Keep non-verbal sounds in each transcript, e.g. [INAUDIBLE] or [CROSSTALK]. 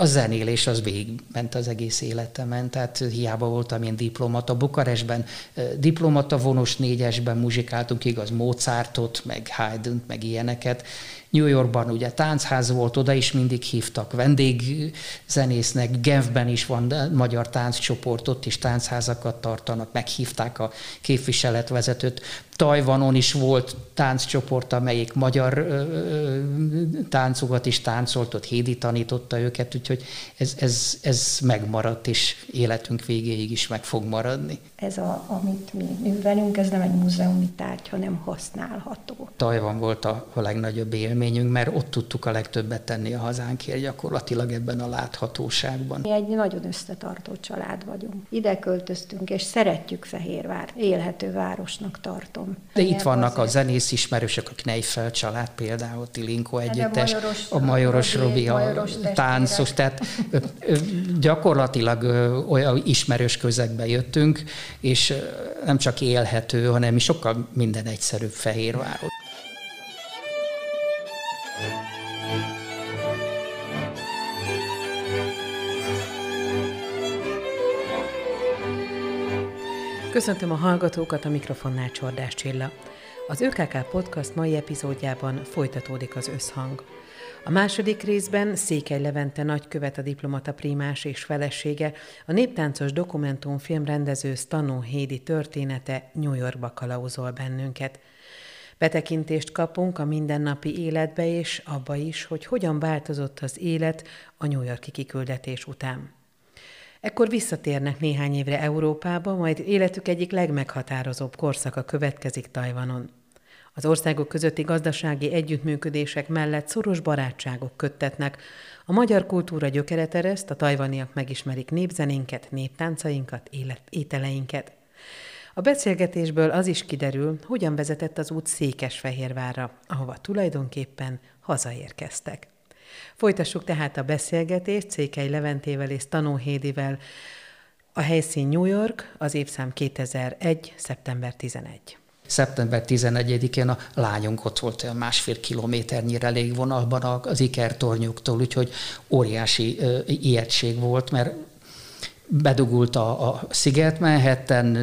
a zenélés az végigment az egész életemen, tehát hiába voltam én diplomata. Bukarestben diplomata vonos négyesben muzsikáltunk, igaz, Mozartot, meg Haydn, meg ilyeneket, New Yorkban ugye táncház volt, oda is mindig hívtak vendégzenésznek, Genfben is van magyar tánccsoport, ott is táncházakat tartanak, meghívták a képviseletvezetőt. Tajvanon is volt tánccsoport, amelyik magyar ö, táncokat is táncolt, ott Hédi tanította őket, úgyhogy ez, ez, ez megmaradt, és életünk végéig is meg fog maradni. Ez, a, amit mi művelünk, ez nem egy múzeumi tárgy, hanem használható. Tajvan volt a, a legnagyobb élményünk, mert ott tudtuk a legtöbbet tenni a hazánkért gyakorlatilag ebben a láthatóságban. Mi egy nagyon összetartó család vagyunk. Ide költöztünk, és szeretjük Fehérvár. Élhető városnak tartom. De itt vannak a zenész ismerősök, a Kneifel család például, Tilinko hát együttes, a Majoros Robi, a táncos, tehát gyakorlatilag olyan ismerős közegbe jöttünk, és nem csak élhető, hanem sokkal minden egyszerűbb Fehérváros. Köszöntöm a hallgatókat, a mikrofonnál Csordás Csilla. Az ÖKK Podcast mai epizódjában folytatódik az összhang. A második részben Székely Levente nagykövet a diplomata primás és felesége, a néptáncos dokumentumfilm rendező Stanó Hédi története New Yorkba kalauzol bennünket. Betekintést kapunk a mindennapi életbe és abba is, hogy hogyan változott az élet a New Yorki kiküldetés után. Ekkor visszatérnek néhány évre Európába, majd életük egyik legmeghatározóbb korszaka következik Tajvanon. Az országok közötti gazdasági együttműködések mellett szoros barátságok köttetnek. A magyar kultúra gyökeret ereszt, a tajvaniak megismerik népzenénket, néptáncainkat, élet, ételeinket. A beszélgetésből az is kiderül, hogyan vezetett az út Székesfehérvárra, ahova tulajdonképpen hazaérkeztek. Folytassuk tehát a beszélgetést Székely Leventével és Tanóhédivel. A helyszín New York, az évszám 2001. szeptember 11 szeptember 11-én a lányunk ott volt olyan másfél kilométernyire légvonalban az ikertornyuktól, úgyhogy óriási ijegység volt, mert bedugult a, a sziget Manhattan,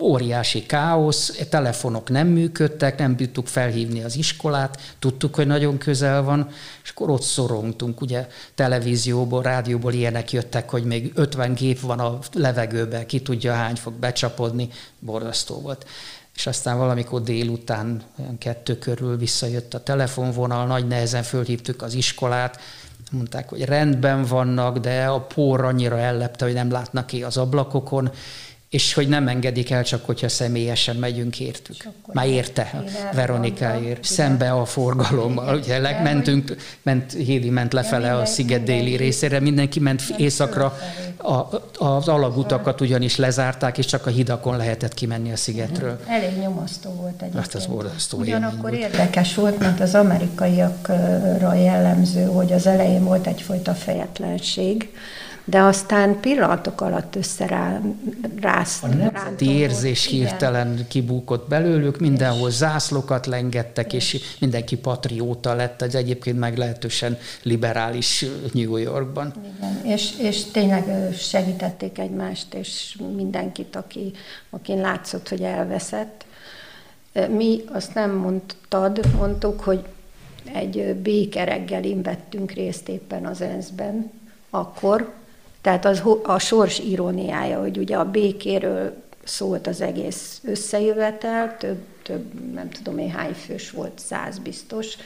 óriási káosz, telefonok nem működtek, nem tudtuk felhívni az iskolát, tudtuk, hogy nagyon közel van, és akkor ott szorongtunk, ugye televízióból, rádióból ilyenek jöttek, hogy még 50 gép van a levegőben, ki tudja hány fog becsapodni, borzasztó volt. És aztán valamikor délután, olyan kettő körül visszajött a telefonvonal, nagy nehezen fölhívtuk az iskolát, mondták, hogy rendben vannak, de a pór annyira ellepte, hogy nem látnak ki az ablakokon, és hogy nem engedik el, csak hogyha személyesen megyünk értük. Már érte Veronikáért, szembe a forgalommal. Ugye mentünk, ment, Hédi ment lefele a sziget déli részére, mindenki ment északra, a, az alagutakat ugyanis lezárták, és csak a hidakon lehetett kimenni a szigetről. Elég nyomasztó volt egyébként. Hát ez borzasztó Ugyanakkor érdekes volt, mert az amerikaiakra jellemző, hogy az elején volt egyfajta fejetlenség, de aztán pillanatok alatt összerá, rász, A nemzeti érzés hirtelen igen. kibúkott belőlük, mindenhol zászlokat lengettek, és mindenki patrióta lett, ez egyébként meglehetősen liberális New Yorkban. Igen, és, és tényleg segítették egymást, és mindenkit, aki, akin látszott, hogy elveszett. Mi azt nem mondtad, mondtuk, hogy egy békereggelin vettünk részt éppen az ENSZ-ben, akkor, tehát az a sors iróniája, hogy ugye a békéről szólt az egész összejövetel, több, több nem tudom én hány fős volt, száz biztos,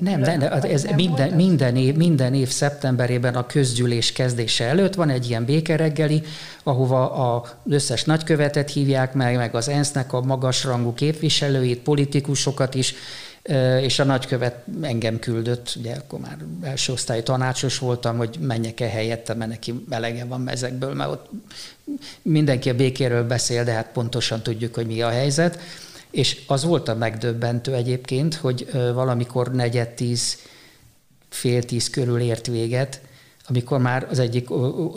nem, nem, ez minden, minden, év, minden év szeptemberében a közgyűlés kezdése előtt van egy ilyen békereggeli, ahova az összes nagykövetet hívják meg, meg az ENSZ-nek a magasrangú képviselőit, politikusokat is, és a nagykövet engem küldött, ugye akkor már első osztály tanácsos voltam, hogy menjek-e helyette, mert neki melege van ezekből, mert ott mindenki a békéről beszél, de hát pontosan tudjuk, hogy mi a helyzet. És az volt a megdöbbentő egyébként, hogy valamikor negyed tíz, fél tíz körül ért véget amikor már az egyik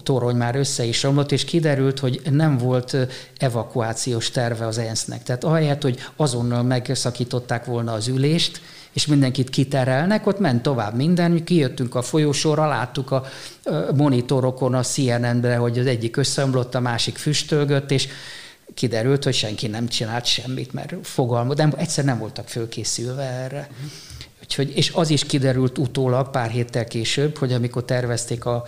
torony már össze is romlott, és kiderült, hogy nem volt evakuációs terve az ENSZ-nek. Tehát ahelyett, hogy azonnal megszakították volna az ülést, és mindenkit kiterelnek, ott ment tovább minden, mi kijöttünk a folyósóra, láttuk a monitorokon, a CNN-be, hogy az egyik összeomlott, a másik füstölgött, és kiderült, hogy senki nem csinált semmit, mert fogalma, de egyszer nem voltak fölkészülve erre. Uh-huh. Úgyhogy, és az is kiderült utólag pár héttel később, hogy amikor tervezték a,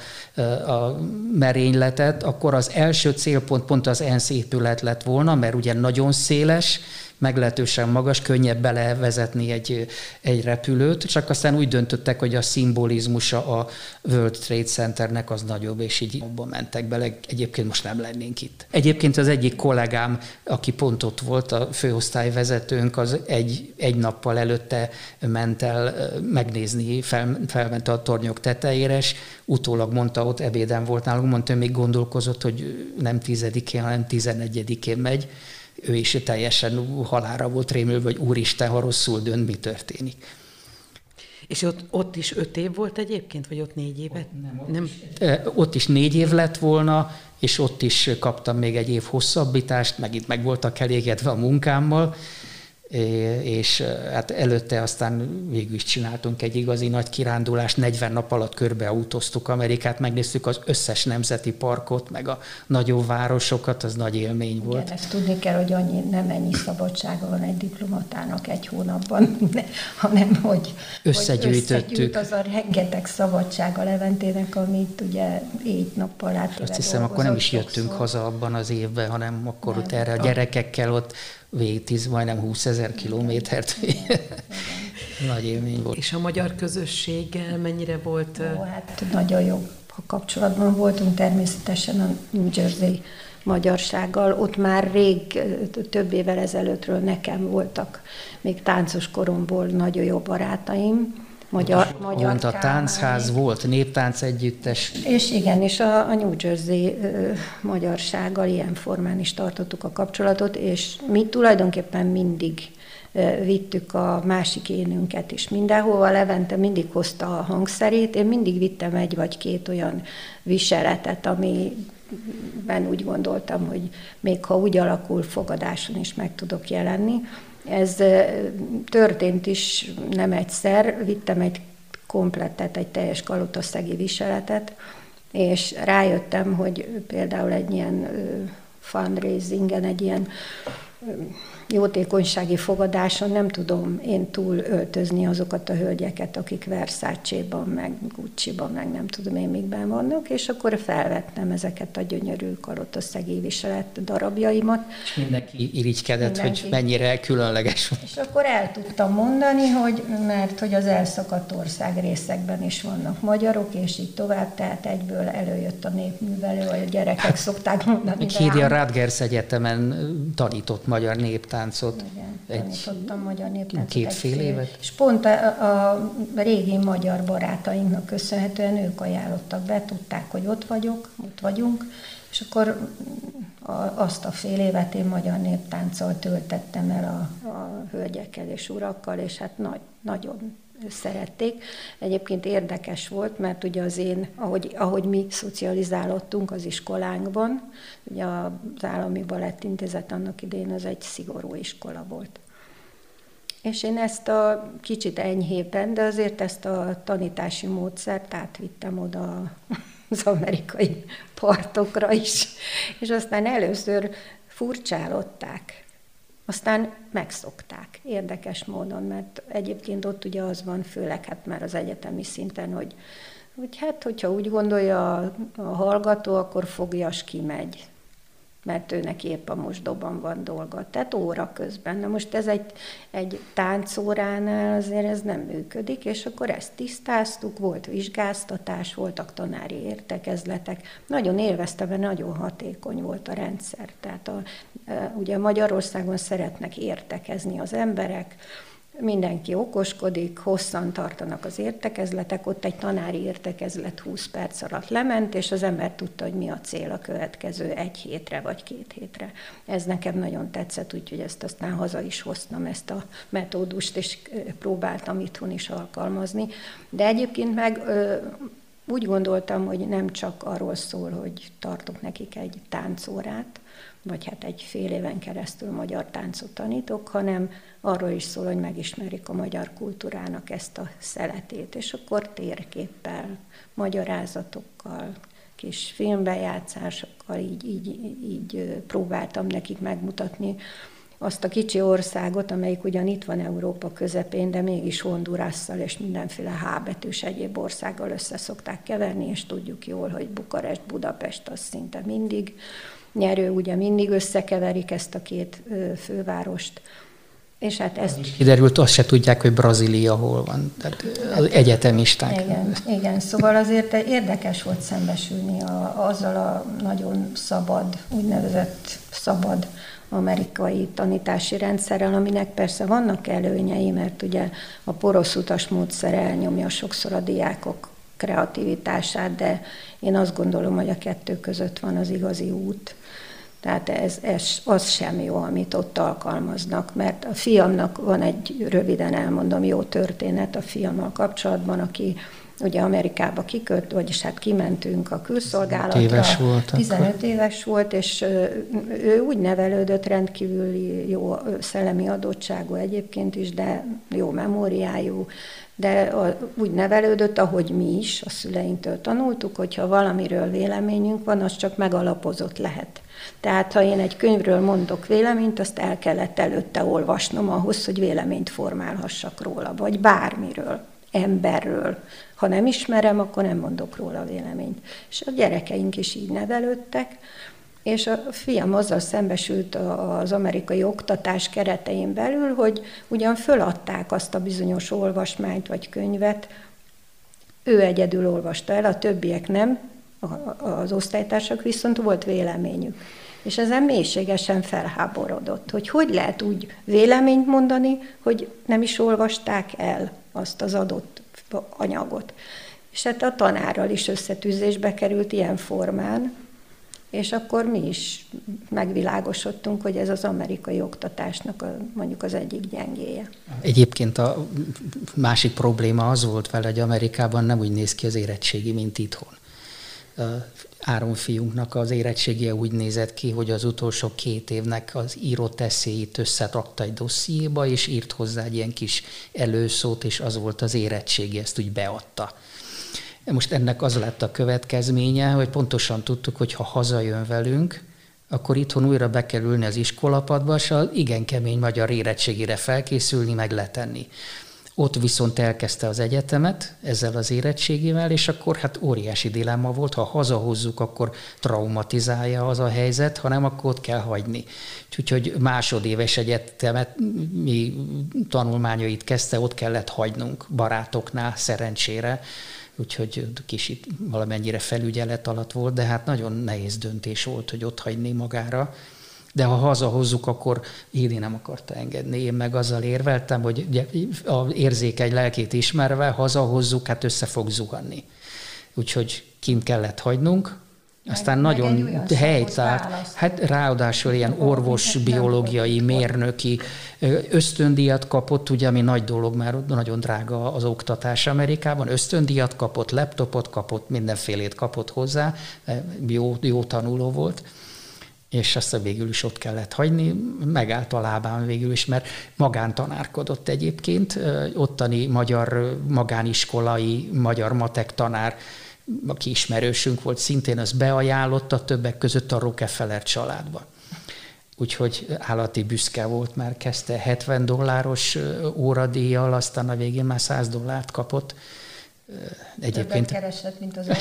a merényletet, akkor az első célpont pont az ENSZ épület lett volna, mert ugye nagyon széles, meglehetősen magas, könnyebb belevezetni egy, egy repülőt, csak aztán úgy döntöttek, hogy a szimbolizmusa a World Trade Centernek az nagyobb, és így abban mentek bele. Egyébként most nem lennénk itt. Egyébként az egyik kollégám, aki pont ott volt, a főosztályvezetőnk, az egy, egy nappal előtte ment el megnézni, fel, felment a tornyok tetejére, és utólag mondta, ott ebéden volt nálunk, mondta, hogy még gondolkozott, hogy nem tizedikén, hanem tizenegyedikén megy, ő is teljesen halára volt rémülve, hogy úristen, ha rosszul dönt, mi történik. És ott, ott is öt év volt egyébként, vagy ott négy évet? Ott, nem, ott, nem. Is, ott is négy év lett volna, és ott is kaptam még egy év hosszabbítást, meg itt meg voltak elégedve a munkámmal, és hát előtte aztán végül is csináltunk egy igazi nagy kirándulást, 40 nap alatt körbeautóztuk Amerikát, megnéztük az összes nemzeti parkot, meg a nagyobb városokat, az nagy élmény volt. Igen, ezt tudni kell, hogy annyi, nem ennyi szabadsága van egy diplomatának egy hónapban, [LAUGHS] hanem hogy összegyűjtöttük. Hogy az a rengeteg szabadsága Leventének, amit ugye így nappal át. Azt hiszem, akkor nem is jöttünk sokszor. haza abban az évben, hanem akkor nem, ott erre a gyerekekkel ott végig 10, majdnem 20 ezer kilométert. Nagy élmény volt. És a magyar közösséggel mennyire volt? Ó, hát nagyon jó a kapcsolatban voltunk természetesen a New Jersey magyarsággal. Ott már rég, több évvel ezelőttről nekem voltak még táncos koromból nagyon jó barátaim, magyar, magyar Pont a táncház volt, néptánc együttes. És igen, és a, a New Jersey ö, magyarsággal ilyen formán is tartottuk a kapcsolatot, és mi tulajdonképpen mindig vittük a másik énünket is mindenhova. Levente mindig hozta a hangszerét, én mindig vittem egy vagy két olyan viseletet, ami ben úgy gondoltam, hogy még ha úgy alakul, fogadáson is meg tudok jelenni. Ez történt is nem egyszer, vittem egy komplettet, egy teljes kalotaszegi viseletet, és rájöttem, hogy például egy ilyen fundraisingen, egy ilyen jótékonysági fogadáson nem tudom én túl öltözni azokat a hölgyeket, akik Versace-ban, meg Gucci-ban, meg nem tudom én mikben vannak, és akkor felvettem ezeket a gyönyörű karotosszegi viselet darabjaimat. És mindenki irigykedett, mindenki. hogy mennyire különleges. És akkor el tudtam mondani, hogy mert hogy az elszakadt ország részekben is vannak magyarok, és így tovább, tehát egyből előjött a népművelő, a gyerekek szokták mondani. Hírja Radgers Egyetemen tanított magyar néptár néptáncot. Igen, egy, magyar néptáncot. Két fél évet? És pont a, a régi magyar barátainknak köszönhetően ők ajánlottak be, tudták, hogy ott vagyok, ott vagyunk, és akkor a, azt a fél évet én magyar néptánccal töltettem el a, a hölgyekkel és urakkal, és hát nagy, nagyon szerették. Egyébként érdekes volt, mert ugye az én, ahogy, ahogy mi szocializálódtunk az iskolánkban, ugye az Állami Balettintézet annak idén az egy szigorú iskola volt. És én ezt a kicsit enyhében, de azért ezt a tanítási módszert átvittem oda az amerikai partokra is. És aztán először furcsálották aztán megszokták érdekes módon, mert egyébként ott ugye az van, főleg hát már az egyetemi szinten, hogy, hogy hát, hogyha úgy gondolja a, a hallgató, akkor fogjas kimegy mert őnek épp a mosdóban van dolga. Tehát óra közben. Na most ez egy, egy táncóránál azért ez nem működik, és akkor ezt tisztáztuk, volt vizsgáztatás, voltak tanári értekezletek. Nagyon élvezte, mert nagyon hatékony volt a rendszer. Tehát a, e, ugye Magyarországon szeretnek értekezni az emberek, mindenki okoskodik, hosszan tartanak az értekezletek, ott egy tanári értekezlet 20 perc alatt lement, és az ember tudta, hogy mi a cél a következő egy hétre vagy két hétre. Ez nekem nagyon tetszett, úgyhogy ezt aztán haza is hoztam, ezt a metódust, és próbáltam itthon is alkalmazni. De egyébként meg úgy gondoltam, hogy nem csak arról szól, hogy tartok nekik egy táncórát, vagy hát egy fél éven keresztül magyar táncot tanítok, hanem arról is szól, hogy megismerik a magyar kultúrának ezt a szeletét, és akkor térképpel, magyarázatokkal, kis filmbejátszásokkal így, így, így próbáltam nekik megmutatni azt a kicsi országot, amelyik ugyan itt van Európa közepén, de mégis Hondurasszal és mindenféle hábetűs egyéb országgal össze szokták keverni, és tudjuk jól, hogy Bukarest, Budapest az szinte mindig nyerő, ugye mindig összekeverik ezt a két fővárost. És hát ez... Kiderült, azt se tudják, hogy Brazília hol van, tehát az egyetemisták. Igen, igen, szóval azért érdekes volt szembesülni a, azzal a nagyon szabad, úgynevezett szabad amerikai tanítási rendszerrel, aminek persze vannak előnyei, mert ugye a porosz utas módszer elnyomja sokszor a diákok kreativitását, de én azt gondolom, hogy a kettő között van az igazi út. Tehát ez, ez az sem jó, amit ott alkalmaznak, mert a fiamnak van egy, röviden elmondom, jó történet a fiammal kapcsolatban, aki ugye Amerikába kikölt, vagyis hát kimentünk a külszolgálatra. Éves volt 15 akkor. éves volt, és ő úgy nevelődött, rendkívüli jó szellemi adottságú egyébként is, de jó memóriájú, de úgy nevelődött, ahogy mi is a szüleinktől tanultuk, hogyha valamiről véleményünk van, az csak megalapozott lehet. Tehát ha én egy könyvről mondok véleményt, azt el kellett előtte olvasnom ahhoz, hogy véleményt formálhassak róla, vagy bármiről, emberről. Ha nem ismerem, akkor nem mondok róla véleményt. És a gyerekeink is így nevelődtek, és a fiam azzal szembesült az amerikai oktatás keretein belül, hogy ugyan föladták azt a bizonyos olvasmányt vagy könyvet, ő egyedül olvasta el, a többiek nem, az osztálytársak viszont volt véleményük. És ezen mélységesen felháborodott, hogy hogy lehet úgy véleményt mondani, hogy nem is olvasták el azt az adott anyagot. És hát a tanárral is összetűzésbe került ilyen formán, és akkor mi is megvilágosodtunk, hogy ez az amerikai oktatásnak a, mondjuk az egyik gyengéje. Egyébként a másik probléma az volt vele, hogy Amerikában nem úgy néz ki az érettségi, mint itthon. Áron fiunknak az érettségie úgy nézett ki, hogy az utolsó két évnek az írott eszéit összerakta egy dossziéba, és írt hozzá egy ilyen kis előszót, és az volt az érettségi, ezt úgy beadta. Most ennek az lett a következménye, hogy pontosan tudtuk, hogy ha hazajön velünk, akkor itthon újra bekerülni az iskolapadba, és az igen kemény magyar érettségére felkészülni, meg letenni. Ott viszont elkezdte az egyetemet ezzel az érettségével, és akkor hát óriási dilemma volt, ha hazahozzuk, akkor traumatizálja az a helyzet, hanem akkor ott kell hagyni. Úgyhogy másodéves egyetemet, mi tanulmányait kezdte, ott kellett hagynunk barátoknál, szerencsére, úgyhogy kicsit valamennyire felügyelet alatt volt, de hát nagyon nehéz döntés volt, hogy ott hagyni magára de ha hazahozzuk, akkor Éli nem akarta engedni. Én meg azzal érveltem, hogy az érzékeny lelkét ismerve hazahozzuk, hát össze fog zuhanni. Úgyhogy kint kellett hagynunk, aztán meg, nagyon helytált, hát ráadásul ilyen orvos, biológiai, mérnöki ösztöndíjat kapott, ugye, ami nagy dolog, mert nagyon drága az oktatás Amerikában, ösztöndíjat kapott, laptopot kapott, mindenfélét kapott hozzá, jó, jó tanuló volt és azt a végül is ott kellett hagyni, megállt a lábán végül is, mert magántanárkodott egyébként, ottani magyar magániskolai, magyar matek tanár, aki ismerősünk volt, szintén az beajánlotta többek között a Rockefeller családba. Úgyhogy állati büszke volt, mert kezdte 70 dolláros óradíjjal, aztán a végén már 100 dollárt kapott, Egyébként... Többet keresett, mint az. [LAUGHS]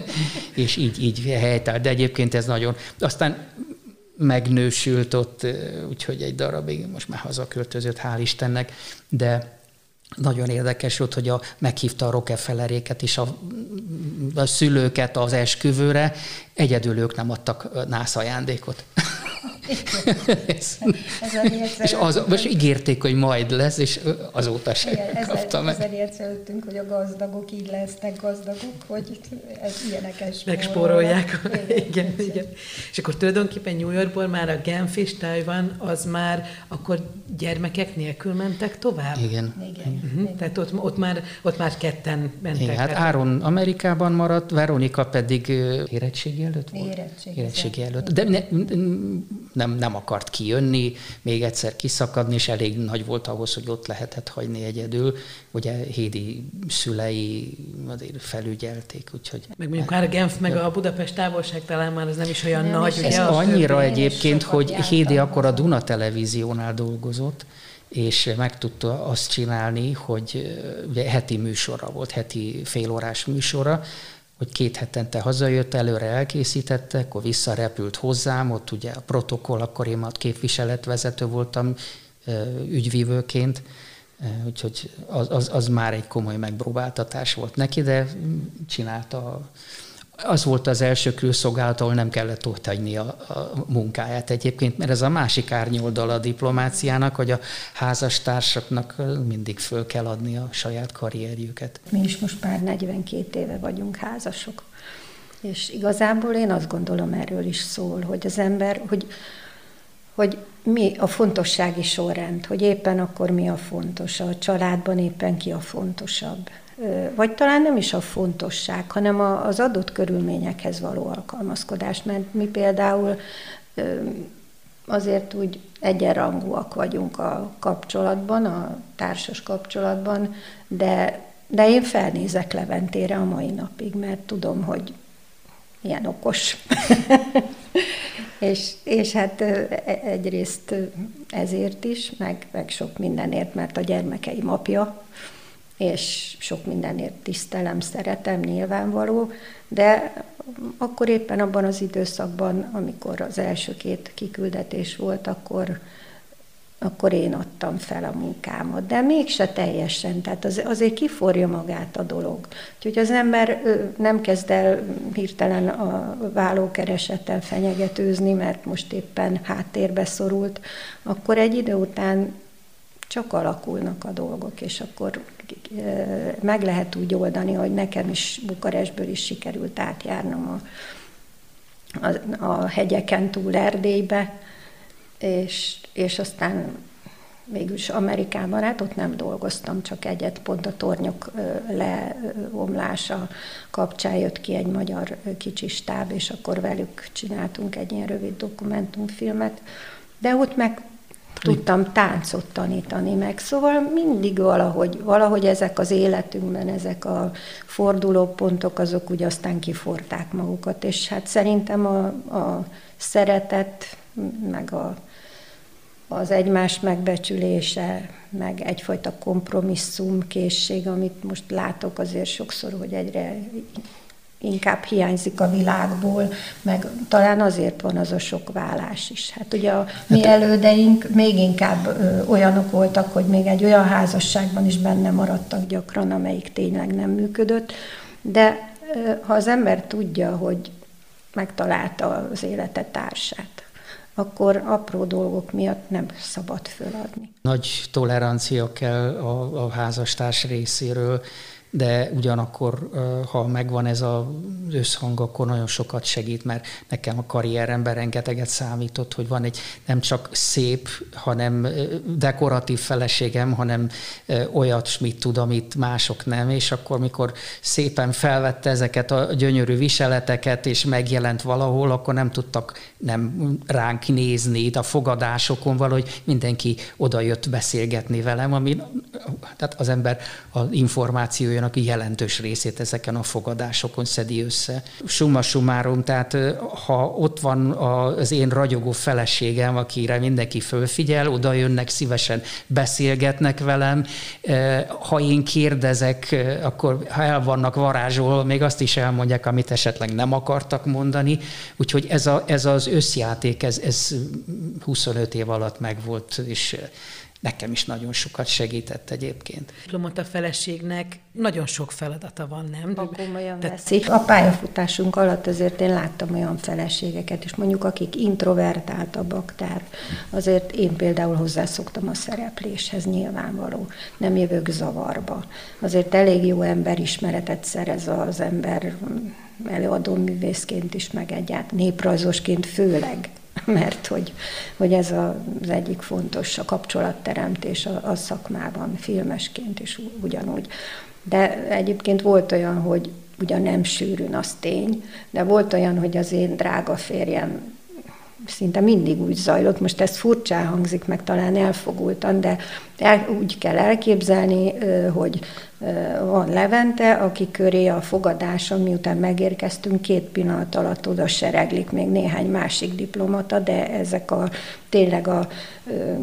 [LAUGHS] és így, így helytált, de egyébként ez nagyon... Aztán megnősült ott, úgyhogy egy darabig most már hazaköltözött, hál' Istennek, de nagyon érdekes volt, hogy a, meghívta a Rockefelleréket és a, a szülőket az esküvőre, egyedül ők nem adtak nász ajándékot. [LAUGHS] ez, és az, most ígérték, hogy majd lesz, és azóta sem igen, kaptam meg. Ezer előttünk, hogy a gazdagok így lesznek gazdagok, hogy ez ilyeneket Megspórolják. Igen, [LAUGHS] igen, igen. És akkor tulajdonképpen New Yorkból már a Genf és Taiwan, az már akkor gyermekek nélkül mentek tovább? Igen. Igen. Uh-huh. igen. Tehát ott, ott, már, ott már ketten mentek. Igen, hát Áron Amerikában maradt, Veronika pedig érettségi előtt volt? Érettségi, érettségi előtt. De ne, nem, nem akart kijönni, még egyszer kiszakadni, és elég nagy volt ahhoz, hogy ott lehetett hagyni egyedül. Ugye Hédi szülei azért felügyelték, úgyhogy... Meg mondjuk már a Genf, meg a Budapest távolság talán már ez nem is olyan nem nagy. Is ugye, ez annyira egyébként, hogy Hédi akkor a Duna televíziónál dolgozott, és meg tudta azt csinálni, hogy ugye heti műsora volt, heti félórás műsora, hogy két hetente hazajött, előre elkészítette, akkor visszarepült hozzám, ott ugye a protokoll, akkor én már képviseletvezető voltam ügyvívőként, úgyhogy az, az, az már egy komoly megpróbáltatás volt neki, de csinálta az volt az első külszolgálat, ahol nem kellett ott hagyni a, a munkáját egyébként, mert ez a másik árnyoldal a diplomáciának, hogy a házastársaknak mindig föl kell adni a saját karrierjüket. Mi is most már 42 éve vagyunk házasok. És igazából én azt gondolom erről is szól, hogy az ember, hogy, hogy mi a fontossági sorrend, hogy éppen akkor mi a fontos, a családban éppen ki a fontosabb vagy talán nem is a fontosság, hanem az adott körülményekhez való alkalmazkodás, mert mi például azért úgy egyenrangúak vagyunk a kapcsolatban, a társas kapcsolatban, de, de én felnézek Leventére a mai napig, mert tudom, hogy ilyen okos. [LAUGHS] és, és hát egyrészt ezért is, meg, meg sok mindenért, mert a gyermekeim apja, és sok mindenért tisztelem, szeretem, nyilvánvaló, de akkor éppen abban az időszakban, amikor az első két kiküldetés volt, akkor, akkor én adtam fel a munkámat, de mégse teljesen, tehát az, azért kiforja magát a dolog. Úgyhogy az ember nem kezd el hirtelen a vállókeresettel fenyegetőzni, mert most éppen háttérbe szorult, akkor egy idő után csak alakulnak a dolgok, és akkor meg lehet úgy oldani, hogy nekem is Bukarestből is sikerült átjárnom a, a, a hegyeken túl Erdélybe, és, és aztán végülis Amerikában, hát ott nem dolgoztam, csak egyet, pont a tornyok leomlása kapcsán jött ki egy magyar kicsi stáb, és akkor velük csináltunk egy ilyen rövid dokumentumfilmet, de ott meg tudtam táncot tanítani meg. Szóval mindig valahogy, valahogy ezek az életünkben, ezek a fordulópontok, azok úgy aztán kiforták magukat, és hát szerintem a, a szeretet, meg a, az egymás megbecsülése, meg egyfajta kompromisszumkészség, amit most látok azért sokszor, hogy egyre inkább hiányzik a világból, meg talán azért van az a sok vállás is. Hát ugye a mi hát- elődeink még inkább ö, olyanok voltak, hogy még egy olyan házasságban is benne maradtak gyakran, amelyik tényleg nem működött, de ö, ha az ember tudja, hogy megtalálta az élete társát, akkor apró dolgok miatt nem szabad föladni. Nagy tolerancia kell a, a házastárs részéről, de ugyanakkor, ha megvan ez az összhang, akkor nagyon sokat segít, mert nekem a karrieremben rengeteget számított, hogy van egy nem csak szép, hanem dekoratív feleségem, hanem olyat, mit tud, amit mások nem, és akkor, mikor szépen felvette ezeket a gyönyörű viseleteket, és megjelent valahol, akkor nem tudtak nem ránk nézni itt a fogadásokon valahogy mindenki oda jött beszélgetni velem, ami tehát az ember az információja aki jelentős részét ezeken a fogadásokon szedi össze. Summa summarum, tehát ha ott van az én ragyogó feleségem, akire mindenki fölfigyel, oda jönnek, szívesen beszélgetnek velem. Ha én kérdezek, akkor ha el vannak varázsol, még azt is elmondják, amit esetleg nem akartak mondani. Úgyhogy ez, a, ez az összjáték, ez, ez 25 év alatt megvolt, és nekem is nagyon sokat segített egyébként. Diplomata feleségnek nagyon sok feladata van, nem? Ha komolyan Te... veszik. A pályafutásunk alatt azért én láttam olyan feleségeket, és mondjuk akik introvertáltabbak, tehát azért én például hozzászoktam a szerepléshez nyilvánvaló. Nem jövök zavarba. Azért elég jó emberismeretet szerez az ember előadó művészként is, meg egyáltalán néprajzosként főleg [LAUGHS] mert hogy, hogy ez az egyik fontos, a kapcsolatteremtés a, a szakmában, filmesként is ugyanúgy. De egyébként volt olyan, hogy ugyan nem sűrűn, az tény, de volt olyan, hogy az én drága férjem szinte mindig úgy zajlott, most ez furcsán hangzik, meg talán elfogultan, de el, úgy kell elképzelni, hogy van Levente, aki köré a fogadáson, miután megérkeztünk, két pillanat alatt oda sereglik még néhány másik diplomata, de ezek a tényleg a,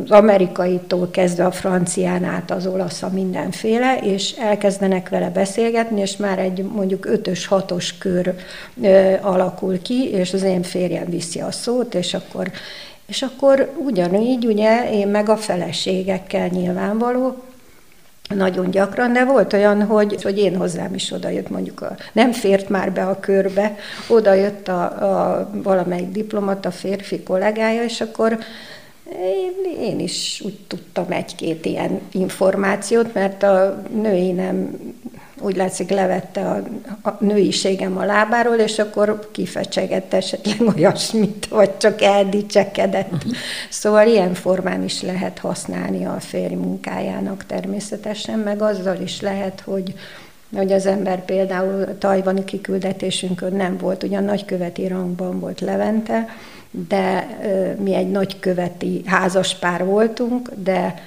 az amerikaitól kezdve a francián át az olasz a mindenféle, és elkezdenek vele beszélgetni, és már egy mondjuk ötös, hatos kör ö, alakul ki, és az én férjem viszi a szót, és akkor és akkor ugyanígy, ugye, én meg a feleségekkel nyilvánvaló, nagyon gyakran, de volt olyan, hogy, hogy én hozzám is odajött, mondjuk a, nem fért már be a körbe, odajött a, a valamelyik diplomata férfi kollégája, és akkor én, én is úgy tudtam egy-két ilyen információt, mert a női nem úgy látszik levette a, a nőiségem a lábáról, és akkor kifecsegett esetleg [LAUGHS] olyasmit, vagy csak eldicsekedett. Szóval ilyen formán is lehet használni a férj munkájának természetesen, meg azzal is lehet, hogy hogy az ember például tajvani kiküldetésünkön nem volt, ugyan nagyköveti rangban volt Levente, de mi egy nagyköveti házaspár voltunk, de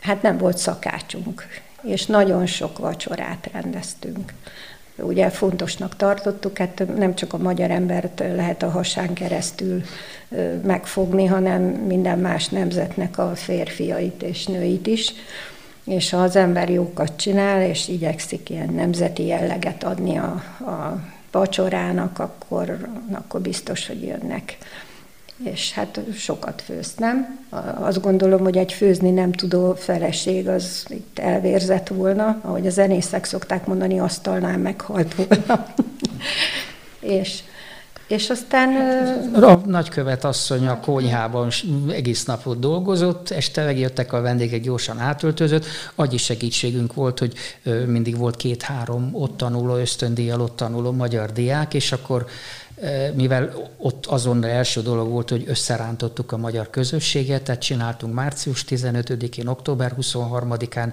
hát nem volt szakácsunk és nagyon sok vacsorát rendeztünk. Ugye fontosnak tartottuk, hát nem csak a magyar embert lehet a hasán keresztül megfogni, hanem minden más nemzetnek a férfiait és nőit is. És ha az ember jókat csinál, és igyekszik ilyen nemzeti jelleget adni a, a vacsorának, akkor, akkor biztos, hogy jönnek és hát sokat főztem. Azt gondolom, hogy egy főzni nem tudó feleség az itt elvérzett volna, ahogy a zenészek szokták mondani, asztalnál meghalt volna. [LAUGHS] és és aztán... A nagykövet asszony a konyhában egész napot dolgozott, este megjöttek a vendégek, gyorsan átöltözött. Agyi segítségünk volt, hogy mindig volt két-három ott tanuló, ösztöndíjjal ott tanuló magyar diák, és akkor mivel ott azon első dolog volt, hogy összerántottuk a magyar közösséget, tehát csináltunk március 15-én, október 23-án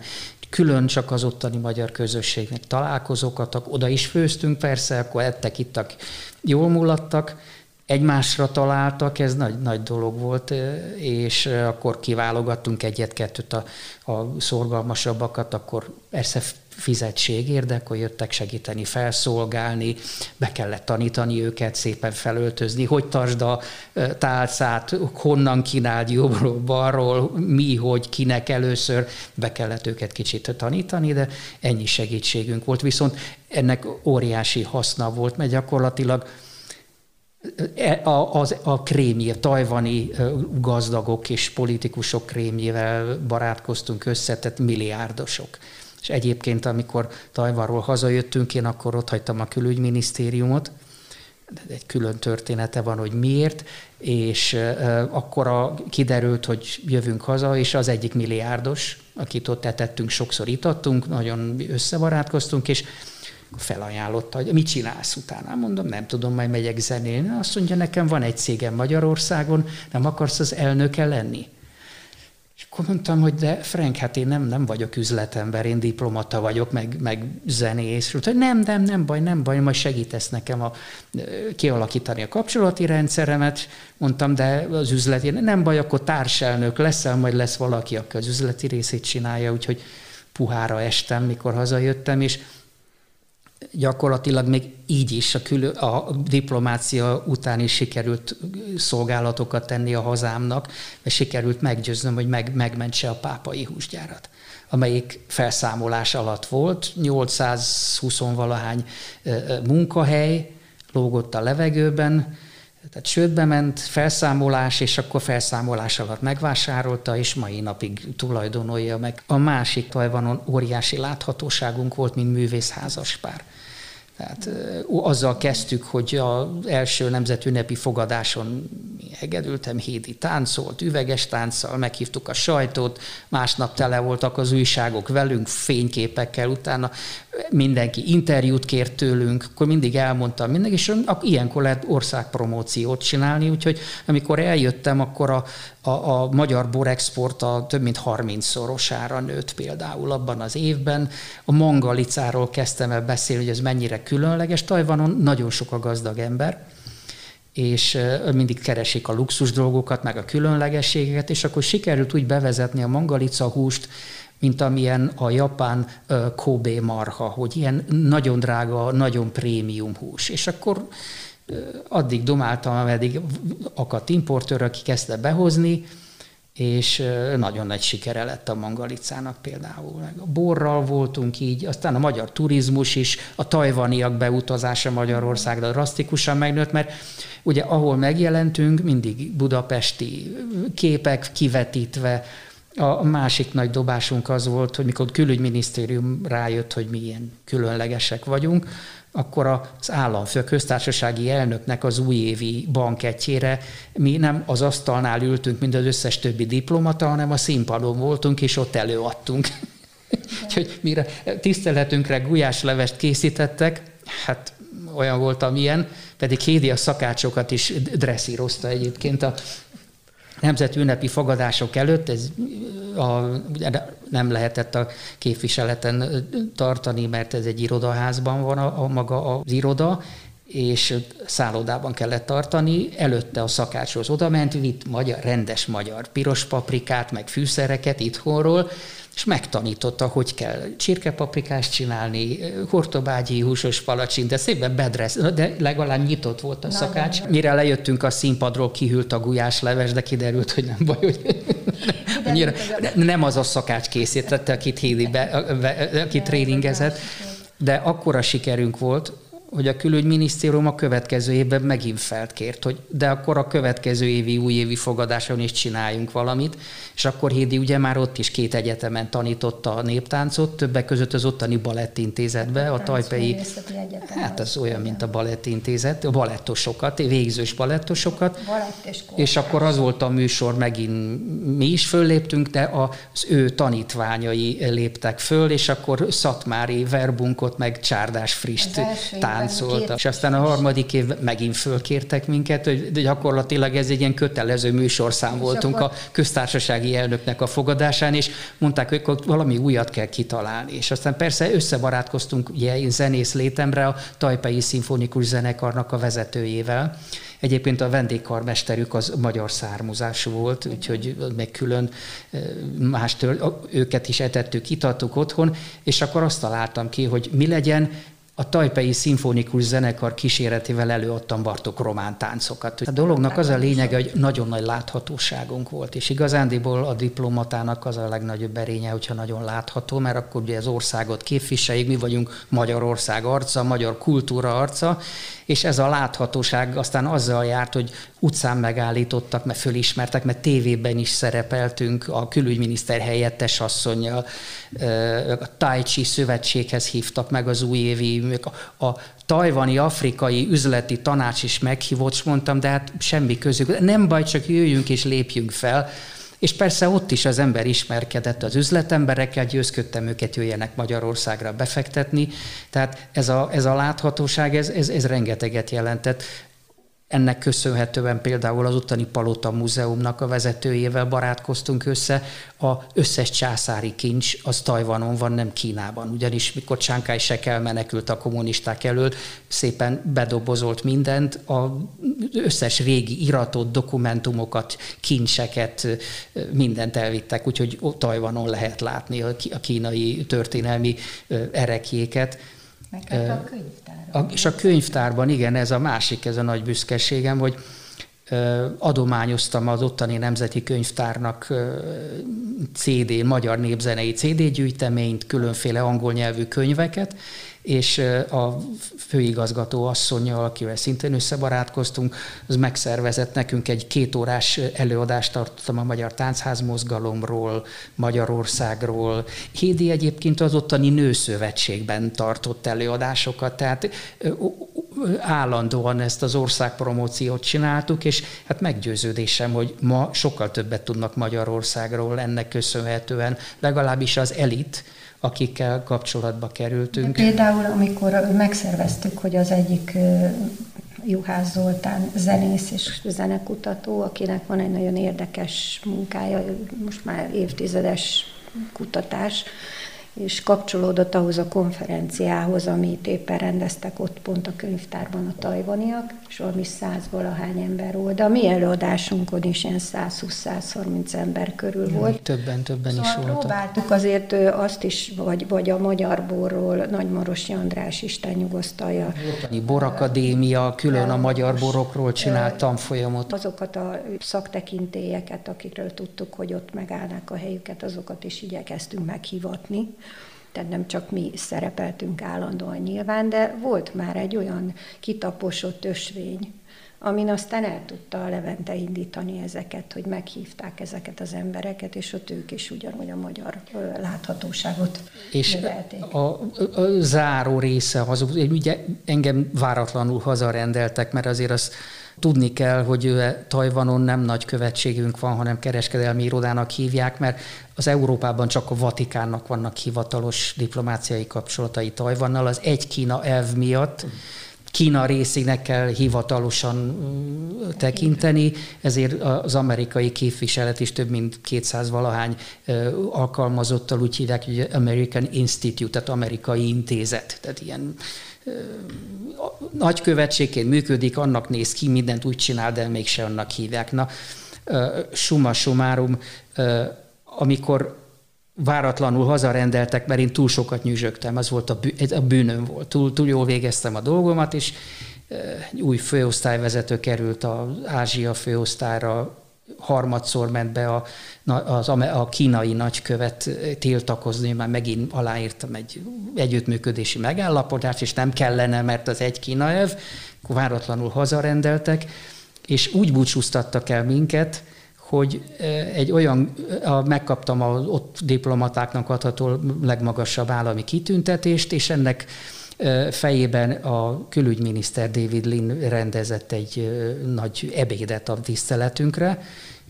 külön csak az ottani magyar közösségnek találkozókat, oda is főztünk persze, akkor ettek, ittak, jól mulattak, egymásra találtak, ez nagy, nagy dolog volt, és akkor kiválogattunk egyet-kettőt a, a szorgalmasabbakat, akkor persze fizetség de akkor jöttek segíteni, felszolgálni, be kellett tanítani őket, szépen felöltözni, hogy tartsd a tálcát, honnan kínáld jobbról, balról, mi, hogy, kinek először, be kellett őket kicsit tanítani, de ennyi segítségünk volt. Viszont ennek óriási haszna volt, mert gyakorlatilag e, a, az, a krémje, tajvani gazdagok és politikusok krémjével barátkoztunk össze, tehát milliárdosok. És egyébként, amikor Tajvanról hazajöttünk, én akkor ott hagytam a külügyminisztériumot, egy külön története van, hogy miért, és akkor kiderült, hogy jövünk haza, és az egyik milliárdos, akit ott etettünk, sokszor itattunk, nagyon összebarátkoztunk, és felajánlotta, hogy mit csinálsz utána. Mondom, nem tudom, majd megyek zenélni. Azt mondja, nekem van egy cégem Magyarországon, nem akarsz az elnöke lenni? És akkor mondtam, hogy de Frank, hát én nem, nem vagyok üzletember, én diplomata vagyok, meg, meg zenész. Hogy nem, nem, nem baj, nem baj, majd segítesz nekem a, kialakítani a kapcsolati rendszeremet. Mondtam, de az üzleti, nem baj, akkor társelnök leszel, majd lesz valaki, aki az üzleti részét csinálja, úgyhogy puhára estem, mikor hazajöttem, és gyakorlatilag még így is a, külö, a diplomácia után is sikerült szolgálatokat tenni a hazámnak, mert sikerült meggyőznöm, hogy meg, megmentse a pápai húsgyárat amelyik felszámolás alatt volt, 820 valahány munkahely lógott a levegőben, Tehát csődbe ment, felszámolás, és akkor felszámolás alatt megvásárolta, és mai napig tulajdonolja meg. A másik Tajvanon óriási láthatóságunk volt, mint művészházaspár. Tehát azzal kezdtük, hogy az első nemzetünnepi fogadáson hegedültem, Hédi táncolt, üveges tánccal, meghívtuk a sajtót, másnap tele voltak az újságok velünk, fényképekkel, utána mindenki interjút kért tőlünk, akkor mindig elmondtam mindenki, és ilyenkor lehet országpromóciót csinálni, úgyhogy amikor eljöttem, akkor a, a, a magyar borexport a több mint 30-szorosára nőtt például abban az évben. A mangalicáról kezdtem el beszélni, hogy ez mennyire különleges. Tajvanon nagyon sok a gazdag ember, és mindig keresik a luxus dolgokat, meg a különlegességeket, és akkor sikerült úgy bevezetni a mangalica húst, mint amilyen a japán Kobe marha, hogy ilyen nagyon drága, nagyon prémium hús. És akkor addig domáltam, ameddig akadt importőr, aki kezdte behozni, és nagyon nagy sikere lett a mangalicának például. A borral voltunk így, aztán a magyar turizmus is, a tajvaniak beutazása Magyarországra drasztikusan megnőtt, mert ugye ahol megjelentünk, mindig budapesti képek kivetítve, a másik nagy dobásunk az volt, hogy mikor a külügyminisztérium rájött, hogy mi ilyen különlegesek vagyunk, akkor az államfő köztársasági elnöknek az újévi banketjére mi nem az asztalnál ültünk, mint az összes többi diplomata, hanem a színpadon voltunk, és ott előadtunk. [LAUGHS] Úgyhogy mire tiszteletünkre gulyáslevest készítettek, hát olyan volt, amilyen, pedig Hédi a szakácsokat is dresszírozta egyébként a nemzeti ünnepi fogadások előtt, ez a, nem lehetett a képviseleten tartani, mert ez egy irodaházban van a, a maga az iroda, és szállodában kellett tartani, előtte a szakácshoz odament, vitt magyar, rendes magyar piros paprikát, meg fűszereket itthonról, és megtanította, hogy kell csirkepaprikást csinálni, hortobágyi húsos palacsint, de szépen bedresz, de legalább nyitott volt a szakács. Mire lejöttünk a színpadról, kihűlt a gulyásleves, de kiderült, hogy nem baj, hogy [LAUGHS] annyira, nem az a szakács készítette, akit be, akit tréningezett, de akkora sikerünk volt, hogy a külügyminisztérium a következő évben megint felkért, hogy de akkor a következő évi újévi fogadáson is csináljunk valamit, és akkor Hédi ugye már ott is két egyetemen tanította a néptáncot, többek között az ottani balettintézetbe, a tajpei, hát az olyan, mint a balettintézet, a balettosokat, végzős balettosokat, és, és akkor az volt a műsor, megint mi is fölléptünk, de az ő tanítványai léptek föl, és akkor Szatmári Verbunkot, meg Csárdás Frist tánc táncoltam. És aztán a harmadik év megint fölkértek minket, hogy gyakorlatilag ez egy ilyen kötelező műsorszám voltunk a köztársasági elnöknek a fogadásán, és mondták, hogy valami újat kell kitalálni. És aztán persze összebarátkoztunk ugye én zenész létemre a Tajpei Szimfonikus Zenekarnak a vezetőjével, Egyébként a vendégkarmesterük az magyar származású volt, úgyhogy meg külön mástől őket is etettük, itattuk otthon, és akkor azt találtam ki, hogy mi legyen, a Tajpei Szimfonikus Zenekar kíséretével előadtam Bartok román táncokat. A dolognak az a lényege, hogy nagyon nagy láthatóságunk volt, és igazándiból a diplomatának az a legnagyobb erénye, hogyha nagyon látható, mert akkor ugye az országot képviseljük, mi vagyunk Magyarország arca, magyar kultúra arca, és ez a láthatóság aztán azzal járt, hogy utcán megállítottak, mert fölismertek, mert tévében is szerepeltünk a külügyminiszter helyettes asszonyjal, a Tai Chi szövetséghez hívtak meg az újévi, a, a tajvani afrikai üzleti tanács is meghívott, és mondtam, de hát semmi közük, nem baj, csak jöjjünk és lépjünk fel. És persze ott is az ember ismerkedett az üzletemberekkel, győzködtem őket, jöjjenek Magyarországra befektetni. Tehát ez a, ez a láthatóság, ez, ez, ez rengeteget jelentett. Ennek köszönhetően például az ottani Palota Múzeumnak a vezetőjével barátkoztunk össze. A összes császári kincs az Tajvanon van, nem Kínában. Ugyanis mikor Csánkály Sekel menekült a kommunisták elől, szépen bedobozolt mindent, az összes régi iratot, dokumentumokat, kincseket, mindent elvittek, úgyhogy Tajvanon lehet látni a kínai történelmi erekjéket. Meg a könyvtárban. És a könyvtárban, igen, ez a másik, ez a nagy büszkeségem, hogy adományoztam az ottani Nemzeti Könyvtárnak CD, magyar népzenei CD gyűjteményt, különféle angol nyelvű könyveket, és a főigazgató asszonyjal, akivel szintén összebarátkoztunk, az megszervezett nekünk egy kétórás előadást tartottam a Magyar Táncház mozgalomról, Magyarországról. Hédi egyébként az ottani nőszövetségben tartott előadásokat, tehát állandóan ezt az országpromóciót csináltuk, és hát meggyőződésem, hogy ma sokkal többet tudnak Magyarországról ennek köszönhetően, legalábbis az elit, akikkel kapcsolatba kerültünk. De például, amikor megszerveztük, hogy az egyik Juhász Zoltán zenész és zenekutató, akinek van egy nagyon érdekes munkája, most már évtizedes kutatás, és kapcsolódott ahhoz a konferenciához, amit éppen rendeztek ott pont a könyvtárban a tajvaniak, és valami száz valahány ember volt, de a mi előadásunkon is ilyen 120-130 ember körül Jaj, volt. Többen, többen szóval is voltak. próbáltuk azért azt is, vagy, vagy a Magyar Borról, Nagymarosi András Isten nyugosztalja. Borakadémia külön a magyar borokról csinált tanfolyamot. Azokat a szaktekintélyeket, akikről tudtuk, hogy ott megállnak a helyüket, azokat is igyekeztünk meghivatni tehát nem csak mi szerepeltünk állandóan nyilván, de volt már egy olyan kitaposott ösvény, amin aztán el tudta a Levente indítani ezeket, hogy meghívták ezeket az embereket, és ott ők is ugyanúgy a magyar láthatóságot És növelték. A, a, a záró része az, ugye engem váratlanul hazarendeltek, mert azért azt Tudni kell, hogy Tajvanon nem nagy követségünk van, hanem kereskedelmi irodának hívják, mert az Európában csak a Vatikánnak vannak hivatalos diplomáciai kapcsolatai Tajvannal. Az egy Kína elv miatt Kína részének kell hivatalosan tekinteni, ezért az amerikai képviselet is több mint 200 valahány alkalmazottal úgy hívják, hogy American Institute, tehát amerikai intézet, tehát ilyen nagykövetségként működik, annak néz ki, mindent úgy csinál, de mégse annak hívják. Na, summa summarum, amikor váratlanul hazarendeltek, mert én túl sokat nyüzsögtem, az volt a, bű, a bűnöm volt. Túl, túl jól végeztem a dolgomat, és új főosztályvezető került az Ázsia főosztályra, harmadszor ment be a, az, a kínai nagykövet tiltakozni, már megint aláírtam egy együttműködési megállapodást, és nem kellene, mert az egy Kína ev, akkor váratlanul hazarendeltek, és úgy búcsúztattak el minket, hogy egy olyan, megkaptam az ott diplomatáknak adható legmagasabb állami kitüntetést, és ennek fejében a külügyminiszter David Lin rendezett egy nagy ebédet a tiszteletünkre,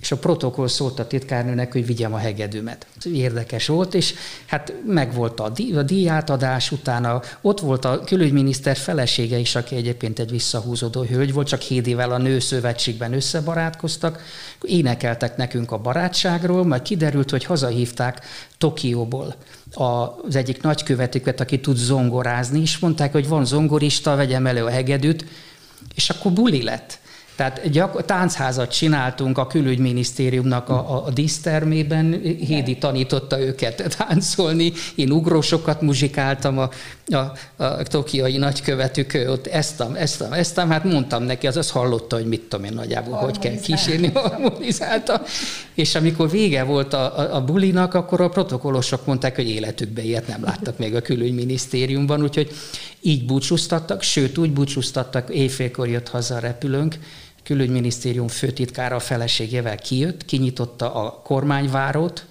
és a protokoll szólt a titkárnőnek, hogy vigyem a hegedűmet. Érdekes volt, és hát megvolt a, dí- a díjátadás utána, ott volt a külügyminiszter felesége is, aki egyébként egy visszahúzódó hölgy volt, csak Hédivel a nőszövetségben összebarátkoztak, énekeltek nekünk a barátságról, majd kiderült, hogy hazahívták Tokióból az egyik nagykövetüket, aki tud zongorázni, és mondták, hogy van zongorista, vegyem elő a hegedűt, és akkor buli lett. Tehát gyak, táncházat csináltunk a külügyminisztériumnak a, a, a dísztermében, Hédi tanította őket táncolni, én ugrósokat muzsikáltam, a, a, a tokiai nagykövetük ott ezt, ezt, ezt, hát mondtam neki, az azt hallotta, hogy mit tudom én nagyjából, hogy kell kísérni, harmonizálta. És amikor vége volt a, a, a bulinak, akkor a protokollosok mondták, hogy életükben ilyet nem láttak még a külügyminisztériumban, úgyhogy így búcsúztattak, sőt úgy búcsúztattak, éjfélkor jött haza a repülőnk, külügyminisztérium főtitkára a feleségével kijött, kinyitotta a kormányvárót,